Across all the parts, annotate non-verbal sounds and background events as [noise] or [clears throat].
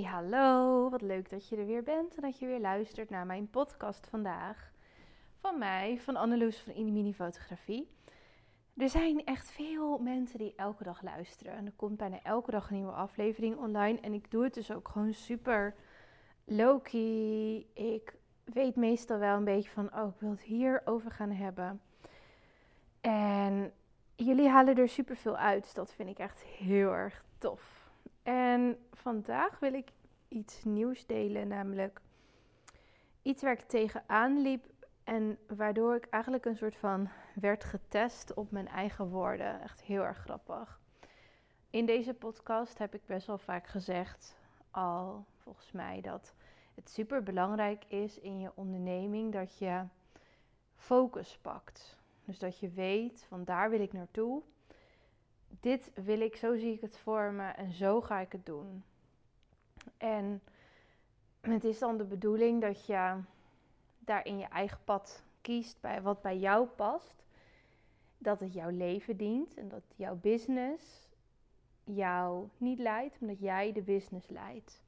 Hallo, wat leuk dat je er weer bent en dat je weer luistert naar mijn podcast vandaag. Van mij, van Anneloes van Inimini Fotografie. Er zijn echt veel mensen die elke dag luisteren. En er komt bijna elke dag een nieuwe aflevering online. En ik doe het dus ook gewoon super low-key. Ik weet meestal wel een beetje van, oh, ik wil het hier over gaan hebben. En jullie halen er super veel uit. Dus dat vind ik echt heel erg tof. En vandaag wil ik iets nieuws delen, namelijk iets waar ik tegenaan liep en waardoor ik eigenlijk een soort van werd getest op mijn eigen woorden. Echt heel erg grappig. In deze podcast heb ik best wel vaak gezegd, al volgens mij, dat het super belangrijk is in je onderneming dat je focus pakt. Dus dat je weet van daar wil ik naartoe dit wil ik, zo zie ik het voor me en zo ga ik het doen. En het is dan de bedoeling dat je daarin je eigen pad kiest bij wat bij jou past. Dat het jouw leven dient en dat jouw business jou niet leidt, maar dat jij de business leidt.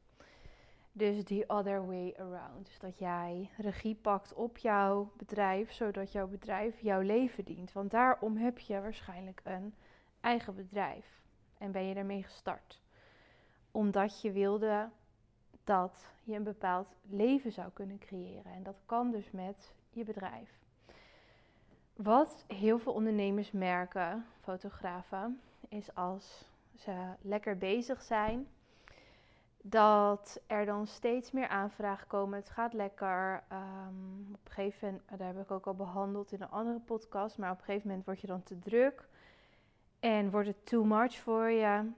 Dus the other way around. Dus dat jij regie pakt op jouw bedrijf, zodat jouw bedrijf jouw leven dient. Want daarom heb je waarschijnlijk een eigen bedrijf en ben je ermee gestart. Omdat je wilde dat je een bepaald leven zou kunnen creëren. En dat kan dus met je bedrijf. Wat heel veel ondernemers merken, fotografen, is als ze lekker bezig zijn, dat er dan steeds meer aanvragen komen. Het gaat lekker. Um, op een gegeven moment, daar heb ik ook al behandeld in een andere podcast, maar op een gegeven moment word je dan te druk. En wordt het too much voor je.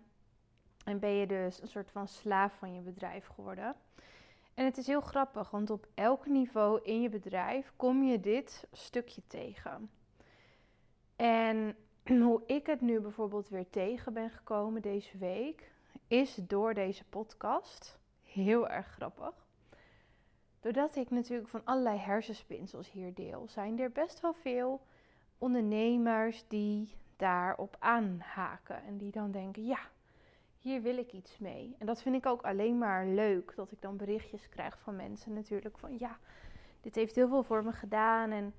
En ben je dus een soort van slaaf van je bedrijf geworden. En het is heel grappig, want op elk niveau in je bedrijf kom je dit stukje tegen. En [clears throat] hoe ik het nu bijvoorbeeld weer tegen ben gekomen deze week, is door deze podcast. Heel erg grappig. Doordat ik natuurlijk van allerlei hersenspinsels hier deel, zijn er best wel veel ondernemers die daarop aanhaken. En die dan denken, ja, hier wil ik iets mee. En dat vind ik ook alleen maar leuk. Dat ik dan berichtjes krijg van mensen natuurlijk van, ja, dit heeft heel veel voor me gedaan. En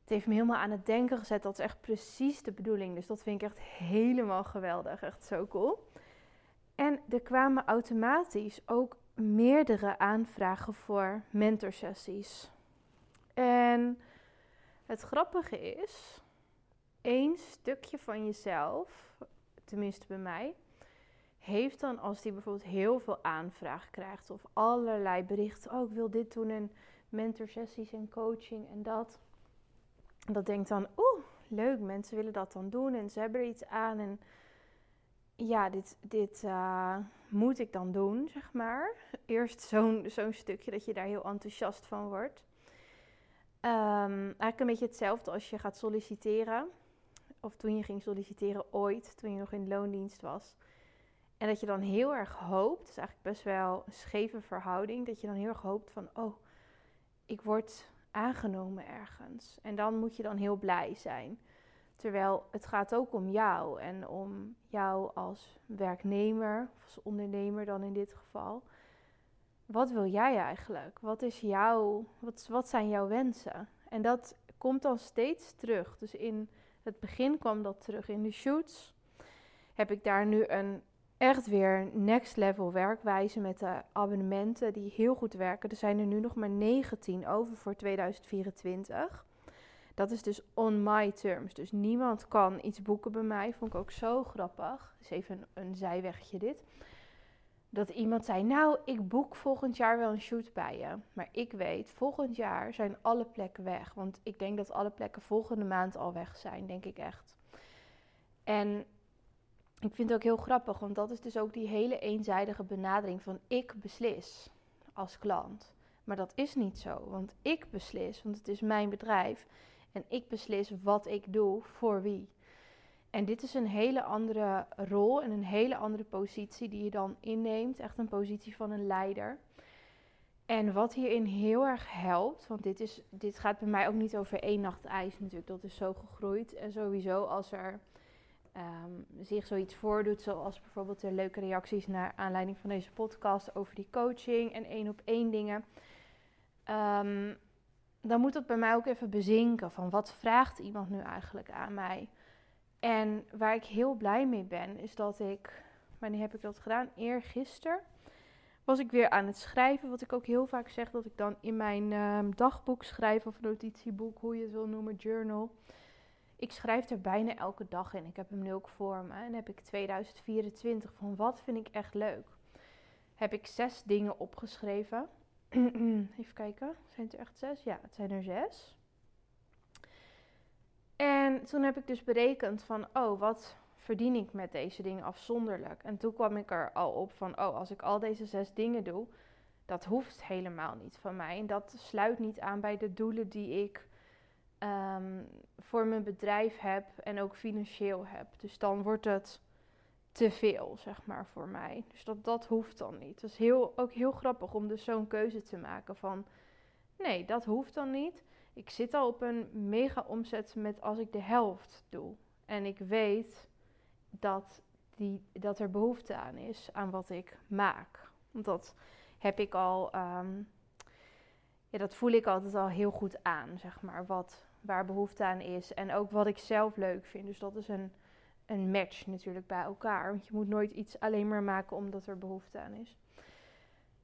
het heeft me helemaal aan het denken gezet. Dat is echt precies de bedoeling. Dus dat vind ik echt helemaal geweldig. Echt zo cool. En er kwamen automatisch ook meerdere aanvragen voor mentorsessies. En het grappige is één stukje van jezelf, tenminste bij mij, heeft dan als die bijvoorbeeld heel veel aanvraag krijgt of allerlei berichten, oh ik wil dit doen en mentorsessies en coaching en dat. Dat denkt dan, oeh, leuk, mensen willen dat dan doen en ze hebben er iets aan en ja, dit, dit uh, moet ik dan doen, zeg maar. Eerst zo'n zo'n stukje dat je daar heel enthousiast van wordt. Um, eigenlijk een beetje hetzelfde als je gaat solliciteren of toen je ging solliciteren ooit, toen je nog in loondienst was. En dat je dan heel erg hoopt, het is eigenlijk best wel een scheve verhouding, dat je dan heel erg hoopt van, oh, ik word aangenomen ergens. En dan moet je dan heel blij zijn. Terwijl het gaat ook om jou en om jou als werknemer, of als ondernemer dan in dit geval. Wat wil jij eigenlijk? Wat, is jouw, wat, wat zijn jouw wensen? En dat komt dan steeds terug. Dus in het begin kwam dat terug in de shoots. Heb ik daar nu een echt weer next level werkwijze met de abonnementen die heel goed werken. Er zijn er nu nog maar 19 over voor 2024. Dat is dus on my terms. Dus niemand kan iets boeken bij mij. Vond ik ook zo grappig. Dus even een, een zijwegje dit. Dat iemand zei, nou, ik boek volgend jaar wel een shoot bij je. Maar ik weet, volgend jaar zijn alle plekken weg. Want ik denk dat alle plekken volgende maand al weg zijn, denk ik echt. En ik vind het ook heel grappig, want dat is dus ook die hele eenzijdige benadering van ik beslis als klant. Maar dat is niet zo, want ik beslis, want het is mijn bedrijf. En ik beslis wat ik doe voor wie. En dit is een hele andere rol en een hele andere positie die je dan inneemt. Echt een positie van een leider. En wat hierin heel erg helpt, want dit, is, dit gaat bij mij ook niet over één nacht ijs natuurlijk, dat is zo gegroeid. En sowieso als er ehm, zich zoiets voordoet, zoals bijvoorbeeld de leuke reacties naar aanleiding van deze podcast over die coaching en één op één dingen. Um, dan moet dat bij mij ook even bezinken van wat vraagt iemand nu eigenlijk aan mij. En waar ik heel blij mee ben, is dat ik, wanneer heb ik dat gedaan? Eergisteren was ik weer aan het schrijven. Wat ik ook heel vaak zeg, dat ik dan in mijn ehm, dagboek schrijf of notitieboek, hoe je het wil noemen, journal. Ik schrijf er bijna elke dag in. Ik heb hem nu ook voor me. En heb ik 2024 van wat vind ik echt leuk. Heb ik zes dingen opgeschreven. [clears throat] Even kijken, zijn het er echt zes? Ja, het zijn er zes. En toen heb ik dus berekend van, oh, wat verdien ik met deze dingen afzonderlijk? En toen kwam ik er al op van, oh, als ik al deze zes dingen doe, dat hoeft helemaal niet van mij. En dat sluit niet aan bij de doelen die ik ehm, voor mijn bedrijf heb en ook financieel heb. Dus dan wordt het te veel, zeg maar, voor mij. Dus dat, dat hoeft dan niet. Het is heel, ook heel grappig om dus zo'n keuze te maken van... Nee, dat hoeft dan niet. Ik zit al op een mega omzet met als ik de helft doe. En ik weet dat, die, dat er behoefte aan is aan wat ik maak. Want dat heb ik al... Ehm, ja, dat voel ik altijd al heel goed aan, zeg maar. Wat, waar behoefte aan is. En ook wat ik zelf leuk vind. Dus dat is een een match natuurlijk bij elkaar. Want je moet nooit iets alleen maar maken omdat er behoefte aan is.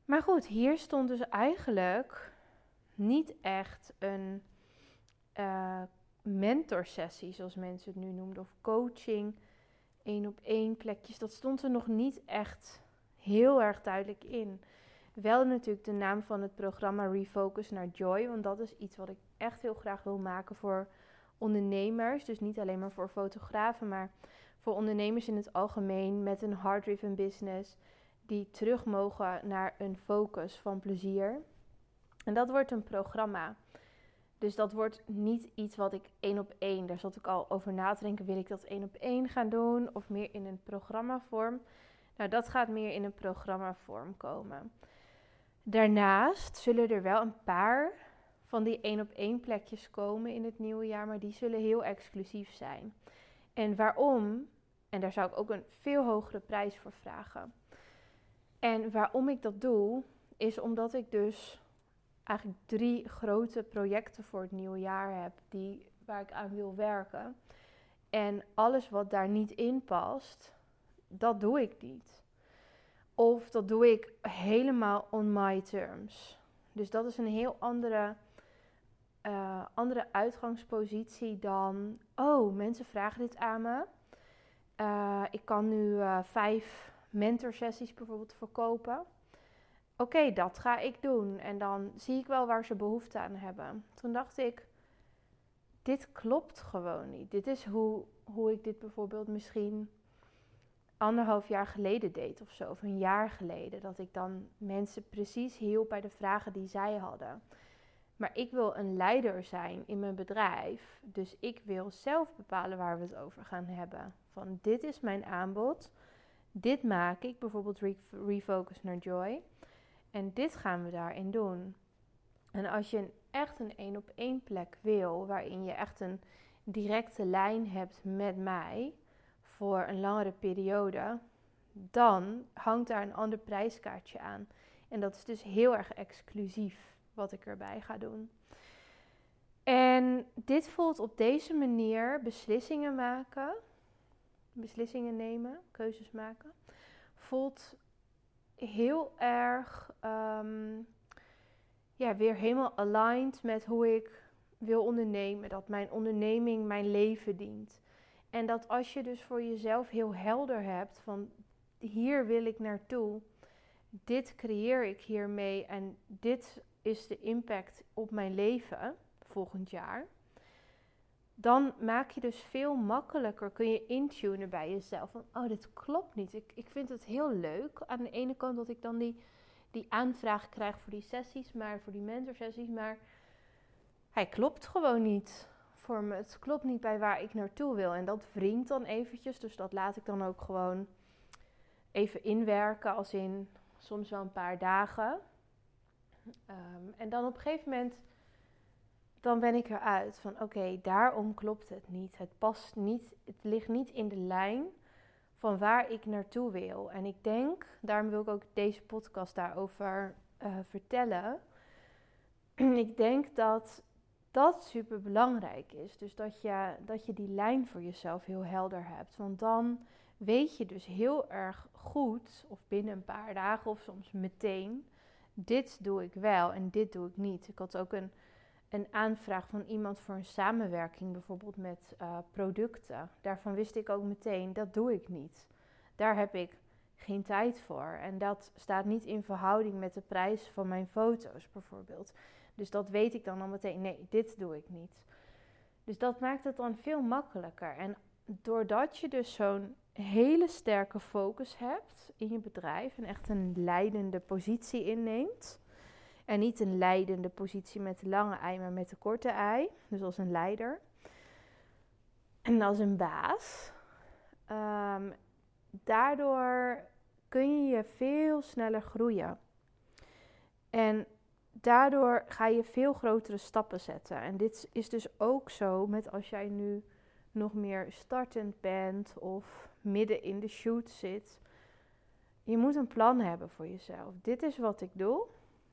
Maar goed, hier stond dus eigenlijk niet echt een uh, mentorsessie, zoals mensen het nu noemden, of coaching, één op één plekjes. Dat stond er nog niet echt heel erg duidelijk in. Wel natuurlijk de naam van het programma Refocus naar Joy, want dat is iets wat ik echt heel graag wil maken voor ondernemers. Dus niet alleen maar voor fotografen, maar voor ondernemers in het algemeen met een hard-driven business die terug mogen naar een focus van plezier. En dat wordt een programma. Dus dat wordt niet iets wat ik één op één, daar zat ik al over na te denken, wil ik dat één op één gaan doen of meer in een programmavorm? Nou, dat gaat meer in een programmavorm komen. Daarnaast zullen er wel een paar van die één op één plekjes komen in het nieuwe jaar, maar die zullen heel exclusief zijn. En waarom? En daar zou ik ook een veel hogere prijs voor vragen. En waarom ik dat doe, is omdat ik dus eigenlijk drie grote projecten voor het nieuwe jaar heb die, waar ik aan wil werken. En alles wat daar niet in past, dat doe ik niet. Of dat doe ik helemaal on my terms. Dus dat is een heel andere uh, andere uitgangspositie dan, oh, mensen vragen dit aan me. Uh, ik kan nu uh, vijf mentorsessies bijvoorbeeld verkopen. Oké, dat ga ik doen. En dan zie ik wel waar ze behoefte aan hebben. Toen dacht ik, dit klopt gewoon niet. Dit is hoe, hoe ik dit bijvoorbeeld misschien anderhalf jaar geleden deed of zo. Of een jaar geleden. Dat ik dan mensen precies hielp bij de vragen die zij hadden. Maar ik wil een leider zijn in mijn bedrijf. Dus ik wil zelf bepalen waar we het over gaan hebben. Van dit is mijn aanbod. Dit maak ik, bijvoorbeeld refocus naar joy. En dit gaan we daarin doen. En als je echt een één op één plek wil, waarin je echt een directe lijn hebt met mij voor een langere periode, dan hangt daar een ander prijskaartje aan. En dat is dus heel erg exclusief wat ik erbij ga doen. En dit voelt op deze manier beslissingen maken, beslissingen nemen, keuzes maken, voelt heel erg ehm, ja, weer helemaal aligned met hoe ik wil ondernemen. Dat mijn onderneming mijn leven dient. En dat als je dus voor jezelf heel helder hebt van hier wil ik naartoe, dit creëer ik hiermee en dit is de impact op mijn leven volgend jaar. Dan maak je dus veel makkelijker, kun je intunen bij jezelf. Van, oh, dit klopt niet. Ik, ik vind het heel leuk aan de ene kant dat ik dan die, die aanvraag krijg voor die sessies, maar voor die mentorsessies. Maar hij klopt gewoon niet voor me. Het klopt niet bij waar ik naartoe wil. En dat wringt dan eventjes. Dus dat laat ik dan ook gewoon even inwerken. Als in soms wel een paar dagen. Ehm, en dan op een gegeven moment dan ben ik eruit van oké, daarom klopt het niet. Het past niet, het ligt niet in de lijn van waar ik naartoe wil. En ik denk, daarom wil ik ook deze podcast daarover uh, vertellen. [clears throat] ik denk dat dat super belangrijk is. Dus dat je, dat je die lijn voor jezelf heel helder hebt. Want dan weet je dus heel erg goed, of binnen een paar dagen of soms meteen, dit doe ik wel en dit doe ik niet. Ik had ook een, een aanvraag van iemand voor een samenwerking, bijvoorbeeld met uh, producten. Daarvan wist ik ook meteen, dat doe ik niet. Daar heb ik geen tijd voor. En dat staat niet in verhouding met de prijs van mijn foto's, bijvoorbeeld. Dus dat weet ik dan al meteen. Nee, dit doe ik niet. Dus dat maakt het dan veel makkelijker. En doordat je dus zo'n hele sterke focus hebt in je bedrijf en echt een leidende positie inneemt. En niet een leidende positie met de lange ei, maar met de korte ei. Dus als een leider. En als een baas. Um, daardoor kun je veel sneller groeien. En daardoor ga je veel grotere stappen zetten. En dit is dus ook zo met als jij nu nog meer startend bent of midden in de shoot zit. Je moet een plan hebben voor jezelf. Dit is wat ik doe.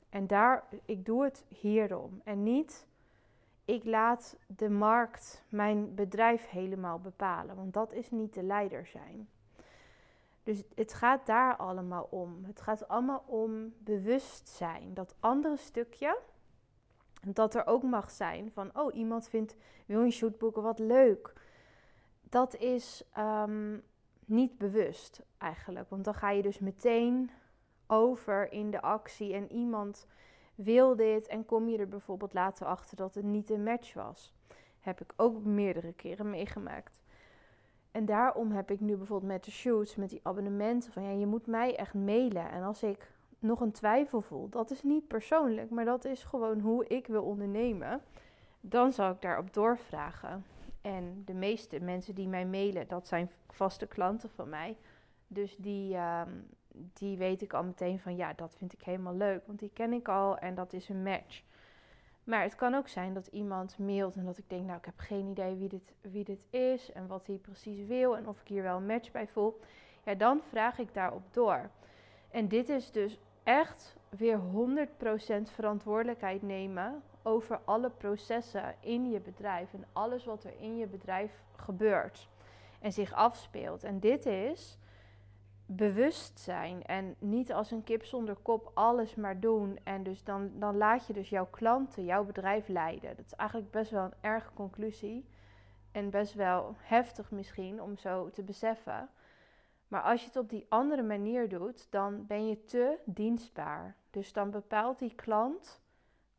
En daar, ik doe het hierom. En niet, ik laat de markt mijn bedrijf helemaal bepalen. Want dat is niet de leider zijn. Dus het gaat daar allemaal om. Het gaat allemaal om bewustzijn. Dat andere stukje, dat er ook mag zijn van, oh, iemand vindt, wil een shootboeken wat leuk. Dat is um, niet bewust eigenlijk. Want dan ga je dus meteen over in de actie en iemand wil dit en kom je er bijvoorbeeld later achter dat het niet een match was. Heb ik ook meerdere keren meegemaakt. En daarom heb ik nu bijvoorbeeld met de shoots, met die abonnementen, van ja, je moet mij echt mailen. En als ik nog een twijfel voel, dat is niet persoonlijk, maar dat is gewoon hoe ik wil ondernemen, dan zal ik daarop doorvragen. En de meeste mensen die mij mailen, dat zijn vaste klanten van mij. Dus die, ehm, die weet ik al meteen van ja, dat vind ik helemaal leuk, want die ken ik al en dat is een match. Maar het kan ook zijn dat iemand mailt en dat ik denk, nou, ik heb geen idee wie dit, wie dit is en wat hij precies wil en of ik hier wel een match bij voel. Ja, dan vraag ik daarop door. En dit is dus echt weer 100% verantwoordelijkheid nemen over alle processen in je bedrijf en alles wat er in je bedrijf gebeurt en zich afspeelt. En dit is bewust zijn en niet als een kip zonder kop alles maar doen. En dus dan, dan laat je dus jouw klanten, jouw bedrijf leiden. Dat is eigenlijk best wel een erge conclusie. En best wel heftig misschien om zo te beseffen. Maar als je het op die andere manier doet, dan ben je te dienstbaar. Dus dan bepaalt die klant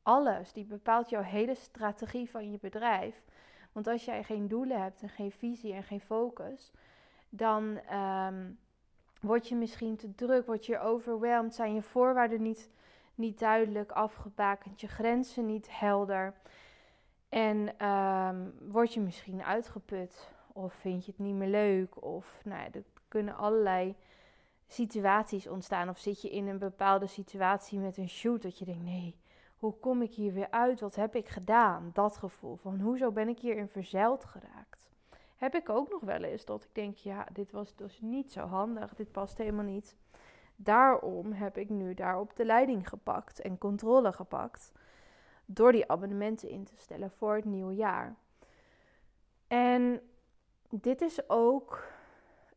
alles. Die bepaalt jouw hele strategie van je bedrijf. Want als jij geen doelen hebt en geen visie en geen focus, dan um, word je misschien te druk, word je overweldigd, zijn je voorwaarden niet, niet duidelijk afgebakend, je grenzen niet helder. En um, word je misschien uitgeput of vind je het niet meer leuk of nou ja, er kunnen allerlei situaties ontstaan. Of zit je in een bepaalde situatie met een shoot dat je denkt, nee, hoe kom ik hier weer uit? Wat heb ik gedaan? Dat gevoel van, hoezo ben ik hierin verzeild geraakt? Heb ik ook nog wel eens dat ik denk, ja, dit was dus niet zo handig, dit past helemaal niet. Daarom heb ik nu daarop de leiding gepakt en controle gepakt. Door die abonnementen in te stellen voor het nieuwe jaar. En dit is ook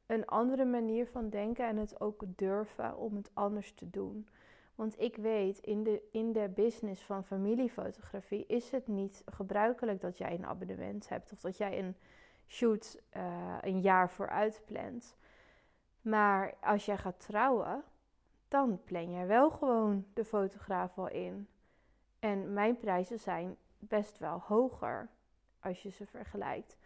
een andere manier van denken en het ook durven om het anders te doen. Want ik weet, in de, in de business van familiefotografie is het niet gebruikelijk dat jij een abonnement hebt of dat jij een shoot uh, een jaar vooruit plant. Maar als jij gaat trouwen, dan plan jij wel gewoon de fotograaf al in. En mijn prijzen zijn best wel hoger als je ze vergelijkt.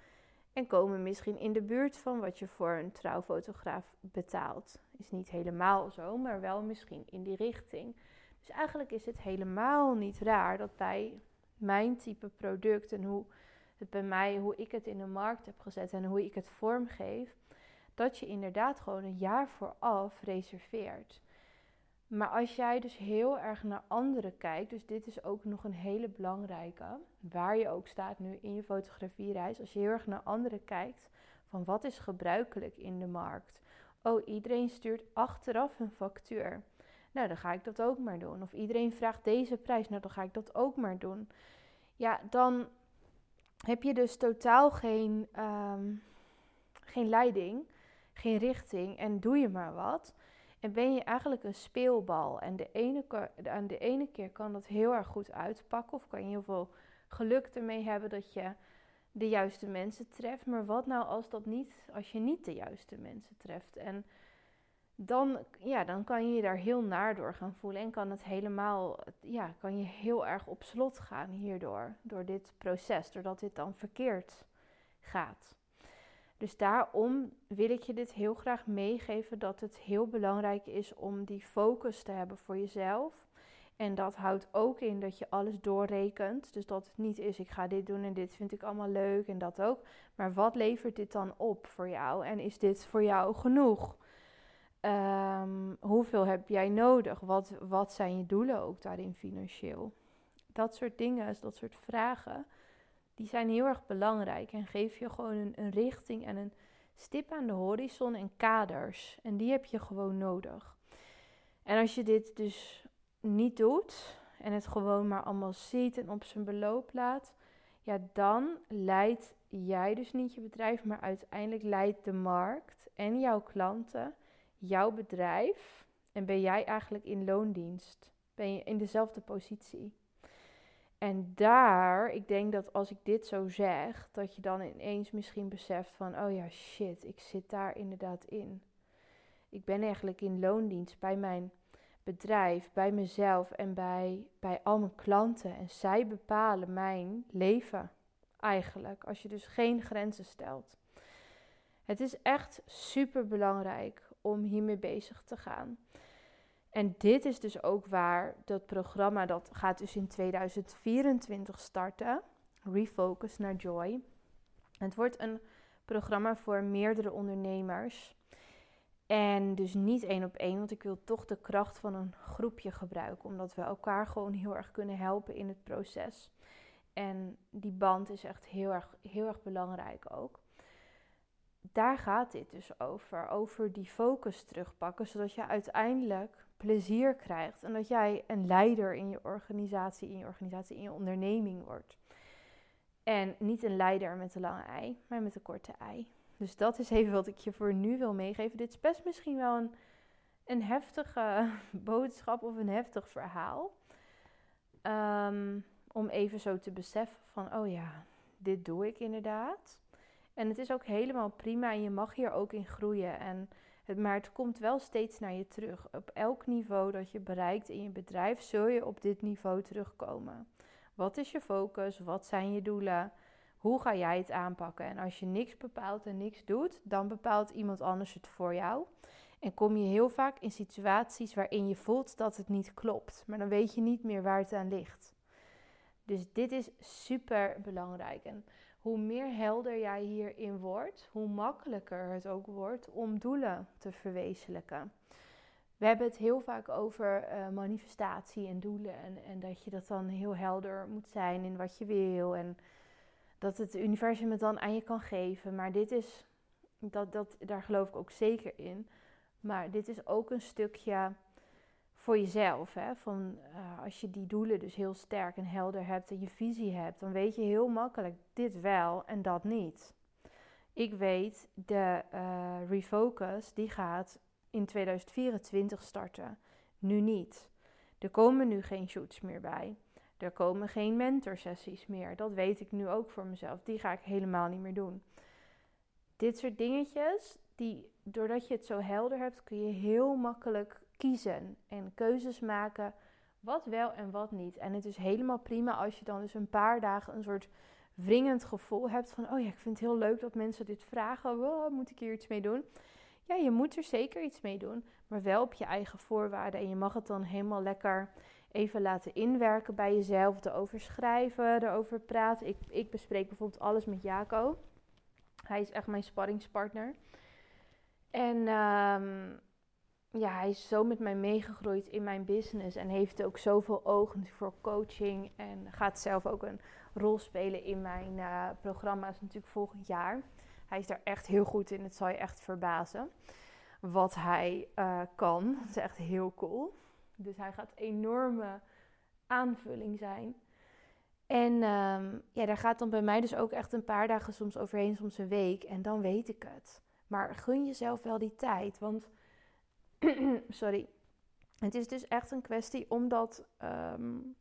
En komen misschien in de buurt van wat je voor een trouwfotograaf betaalt. Is niet helemaal zo, maar wel misschien in die richting. Dus eigenlijk is het helemaal niet raar dat bij mijn type product en hoe het bij mij, hoe ik het in de markt heb gezet en hoe ik het vormgeef, dat je inderdaad gewoon een jaar vooraf reserveert. Maar als jij dus heel erg naar anderen kijkt, dus dit is ook nog een hele belangrijke, waar je ook staat nu in je fotografiereis, als je heel erg naar anderen kijkt, van wat is gebruikelijk in de markt. Oh, iedereen stuurt achteraf een factuur. Nou, dan ga ik dat ook maar doen. Of iedereen vraagt deze prijs, nou dan ga ik dat ook maar doen. Ja, dan heb je dus totaal geen, ehm, geen leiding, geen richting en doe je maar wat. En ben je eigenlijk een speelbal. En de ene, aan de ene keer kan dat heel erg goed uitpakken. Of kan je heel veel geluk ermee hebben dat je de juiste mensen treft. Maar wat nou als dat niet, als je niet de juiste mensen treft? En dan, ja, dan kan je je daar heel naar door gaan voelen. En kan het helemaal, ja, kan je heel erg op slot gaan hierdoor. Door dit proces, doordat dit dan verkeerd gaat. Dus daarom wil ik je dit heel graag meegeven dat het heel belangrijk is om die focus te hebben voor jezelf. En dat houdt ook in dat je alles doorrekent. Dus dat het niet is, ik ga dit doen en dit vind ik allemaal leuk en dat ook. Maar wat levert dit dan op voor jou? En is dit voor jou genoeg? Ehm, hoeveel heb jij nodig? Wat, wat zijn je doelen ook daarin financieel? Dat soort dingen, dat soort vragen die zijn heel erg belangrijk en geef je gewoon een, een richting en een stip aan de horizon en kaders. En die heb je gewoon nodig. En als je dit dus niet doet en het gewoon maar allemaal ziet en op zijn beloop laat, ja, dan leidt jij dus niet je bedrijf, maar uiteindelijk leidt de markt en jouw klanten jouw bedrijf en ben jij eigenlijk in loondienst. Ben je in dezelfde positie. En daar, ik denk dat als ik dit zo zeg, dat je dan ineens misschien beseft van, oh ja, shit, ik zit daar inderdaad in. Ik ben eigenlijk in loondienst bij mijn bedrijf, bij mezelf en bij, bij al mijn klanten. En zij bepalen mijn leven eigenlijk, als je dus geen grenzen stelt. Het is echt super belangrijk om hiermee bezig te gaan. En dit is dus ook waar dat programma, dat gaat dus in 2024 starten. Refocus naar Joy. Het wordt een programma voor meerdere ondernemers. En dus niet één op één, want ik wil toch de kracht van een groepje gebruiken. Omdat we elkaar gewoon heel erg kunnen helpen in het proces. En die band is echt heel erg, heel erg belangrijk ook. Daar gaat dit dus over. Over die focus terugpakken, zodat je uiteindelijk plezier krijgt. En dat jij een leider in je organisatie, in je organisatie, in je onderneming wordt. En niet een leider met een lange ei, maar met een korte ei. Dus dat is even wat ik je voor nu wil meegeven. Dit is best misschien wel een, een heftige [laughs] boodschap of een heftig verhaal. Ehm, om even zo te beseffen van, oh ja, dit doe ik inderdaad. En het is ook helemaal prima en je mag hier ook in groeien. En maar het komt wel steeds naar je terug. Op elk niveau dat je bereikt in je bedrijf, zul je op dit niveau terugkomen. Wat is je focus? Wat zijn je doelen? Hoe ga jij het aanpakken? En als je niks bepaalt en niks doet, dan bepaalt iemand anders het voor jou. En kom je heel vaak in situaties waarin je voelt dat het niet klopt. Maar dan weet je niet meer waar het aan ligt. Dus dit is super belangrijk. En hoe meer helder jij hierin wordt, hoe makkelijker het ook wordt om doelen te verwezenlijken. We hebben het heel vaak over uh, manifestatie en doelen en, en dat je dat dan heel helder moet zijn in wat je wil en dat het universum het dan aan je kan geven. Maar dit is, dat, dat, daar geloof ik ook zeker in. Maar dit is ook een stukje voor jezelf. Hè? Van, uh, als je die doelen dus heel sterk en helder hebt en je visie hebt, dan weet je heel makkelijk dit wel en dat niet. Ik weet, de uh, refocus die gaat in 2024 starten. Nu niet. Er komen nu geen shoots meer bij. Er komen geen mentorsessies meer. Dat weet ik nu ook voor mezelf. Die ga ik helemaal niet meer doen. Dit soort dingetjes, die, doordat je het zo helder hebt, kun je heel makkelijk kiezen en keuzes maken wat wel en wat niet. En het is helemaal prima als je dan dus een paar dagen een soort wringend gevoel hebt van, oh ja, ik vind het heel leuk dat mensen dit vragen. Oh, moet ik hier iets mee doen? Ja, je moet er zeker iets mee doen, maar wel op je eigen voorwaarden. En je mag het dan helemaal lekker even laten inwerken bij jezelf, erover schrijven, erover praten. Ik, ik bespreek bijvoorbeeld alles met Jaco. Hij is echt mijn sparringspartner. En um, ja, hij is zo met mij meegegroeid in mijn business en heeft ook zoveel ogen voor coaching en gaat zelf ook een rol spelen in mijn uh, programma's natuurlijk volgend jaar. Hij is daar echt heel goed in. Het zal je echt verbazen wat hij uh, kan. Dat is echt heel cool. Dus hij gaat enorme aanvulling zijn. En um, ja, daar gaat dan bij mij dus ook echt een paar dagen soms overheen, soms een week. En dan weet ik het. Maar gun jezelf wel die tijd. Want, [clears throat] sorry. Het is dus echt een kwestie omdat um,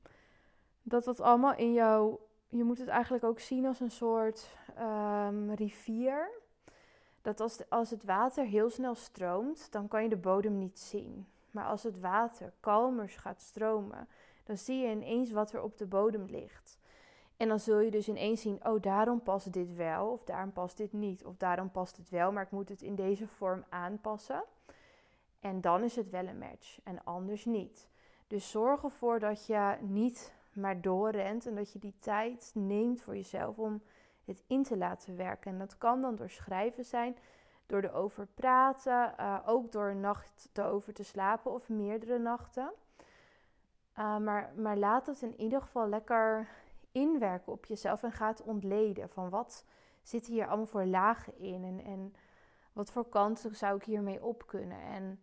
dat wat allemaal in jou. Je moet het eigenlijk ook zien als een soort um, rivier. Dat als, als het water heel snel stroomt, dan kan je de bodem niet zien. Maar als het water kalmer gaat stromen, dan zie je ineens wat er op de bodem ligt. En dan zul je dus ineens zien, oh daarom past dit wel, of daarom past dit niet, of daarom past het wel, maar ik moet het in deze vorm aanpassen. En dan is het wel een match en anders niet. Dus zorg ervoor dat je niet maar doorrent en dat je die tijd neemt voor jezelf om het in te laten werken. En dat kan dan door schrijven zijn, door erover praten, uh, ook door een nacht erover te slapen of meerdere nachten. Uh, maar, maar laat het in ieder geval lekker inwerken op jezelf en ga het ontleden van wat zit hier allemaal voor lagen in en, en wat voor kanten zou ik hiermee op kunnen en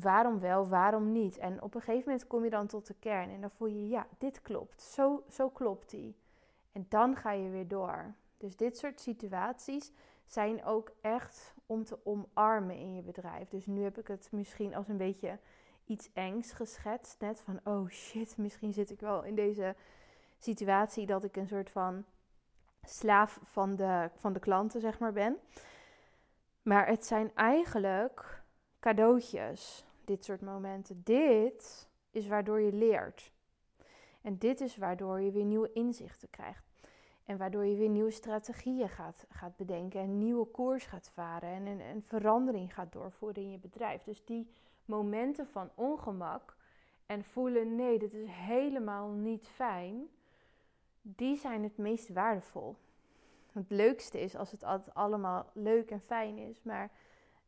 waarom wel, waarom niet. En op een gegeven moment kom je dan tot de kern en dan voel je ja, dit klopt, zo, zo klopt die. En dan ga je weer door. Dus dit soort situaties zijn ook echt om te omarmen in je bedrijf. Dus nu heb ik het misschien als een beetje iets engs geschetst. Net van, oh shit, misschien zit ik wel in deze situatie dat ik een soort van slaaf van de, van de klanten, zeg maar, ben. Maar het zijn eigenlijk cadeautjes, dit soort momenten. Dit is waardoor je leert. En dit is waardoor je weer nieuwe inzichten krijgt. En waardoor je weer nieuwe strategieën gaat, gaat bedenken en nieuwe koers gaat varen en een, een verandering gaat doorvoeren in je bedrijf. Dus die momenten van ongemak en voelen nee, dit is helemaal niet fijn, die zijn het meest waardevol. Het leukste is als het altijd allemaal leuk en fijn is, maar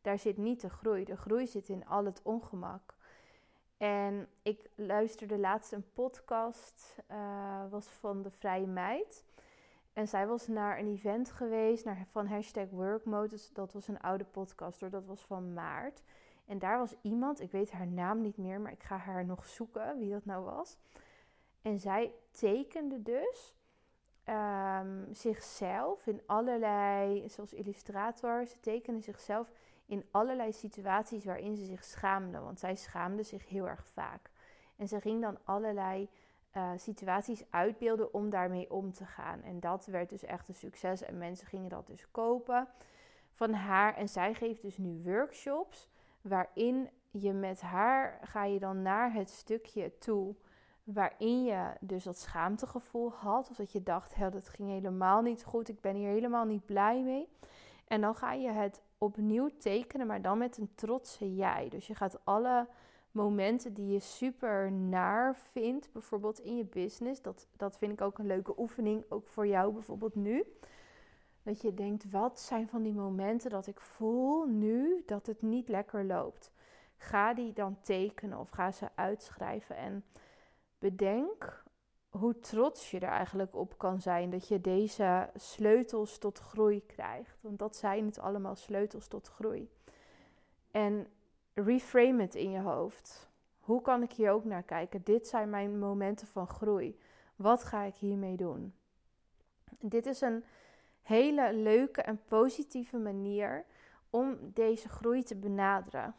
daar zit niet de groei. De groei zit in al het ongemak. En ik luisterde laatst een podcast, uh, was van de Vrije Meid. En zij was naar een event geweest naar, van hashtag Workmode. Dus dat was een oude podcast hoor, dat was van maart. En daar was iemand, ik weet haar naam niet meer, maar ik ga haar nog zoeken wie dat nou was. En zij tekende dus um, zichzelf in allerlei, zoals illustrator, ze tekende zichzelf in allerlei situaties waarin ze zich schaamde. Want zij schaamde zich heel erg vaak. En ze ging dan allerlei uh, situaties uitbeelden om daarmee om te gaan. En dat werd dus echt een succes. En mensen gingen dat dus kopen van haar. En zij geeft dus nu workshops waarin je met haar ga je dan naar het stukje toe waarin je dus dat schaamtegevoel had. Of dat je dacht, hé, dat ging helemaal niet goed, ik ben hier helemaal niet blij mee. En dan ga je het opnieuw tekenen, maar dan met een trotse jij. Dus je gaat alle momenten die je super naar vindt, bijvoorbeeld in je business, dat, dat vind ik ook een leuke oefening, ook voor jou bijvoorbeeld nu. Dat je denkt, wat zijn van die momenten dat ik voel nu dat het niet lekker loopt? Ga die dan tekenen of ga ze uitschrijven en bedenk hoe trots je er eigenlijk op kan zijn dat je deze sleutels tot groei krijgt. Want dat zijn het allemaal sleutels tot groei. En reframe het in je hoofd. Hoe kan ik hier ook naar kijken? Dit zijn mijn momenten van groei. Wat ga ik hiermee doen? Dit is een hele leuke en positieve manier om deze groei te benaderen.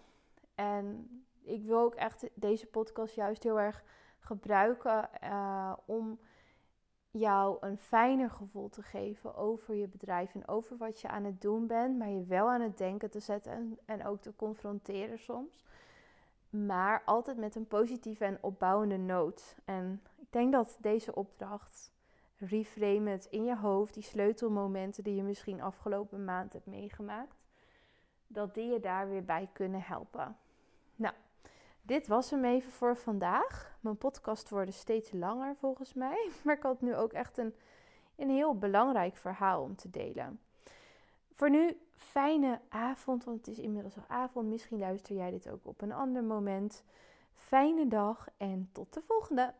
En ik wil ook echt deze podcast juist heel erg gebruiken uh, om jou een fijner gevoel te geven over je bedrijf en over wat je aan het doen bent, maar je wel aan het denken te zetten en, en ook te confronteren soms. Maar altijd met een positieve en opbouwende noot. En ik denk dat deze opdracht, reframe het in je hoofd, die sleutelmomenten die je misschien afgelopen maand hebt meegemaakt, dat die je daar weer bij kunnen helpen. Dit was hem even voor vandaag. Mijn podcast worden steeds langer volgens mij. [laughs] Maar ik had nu ook echt een, een heel belangrijk verhaal om te delen. Voor nu, fijne avond, want het is inmiddels al avond. Misschien luister jij dit ook op een ander moment. Fijne dag en tot de volgende!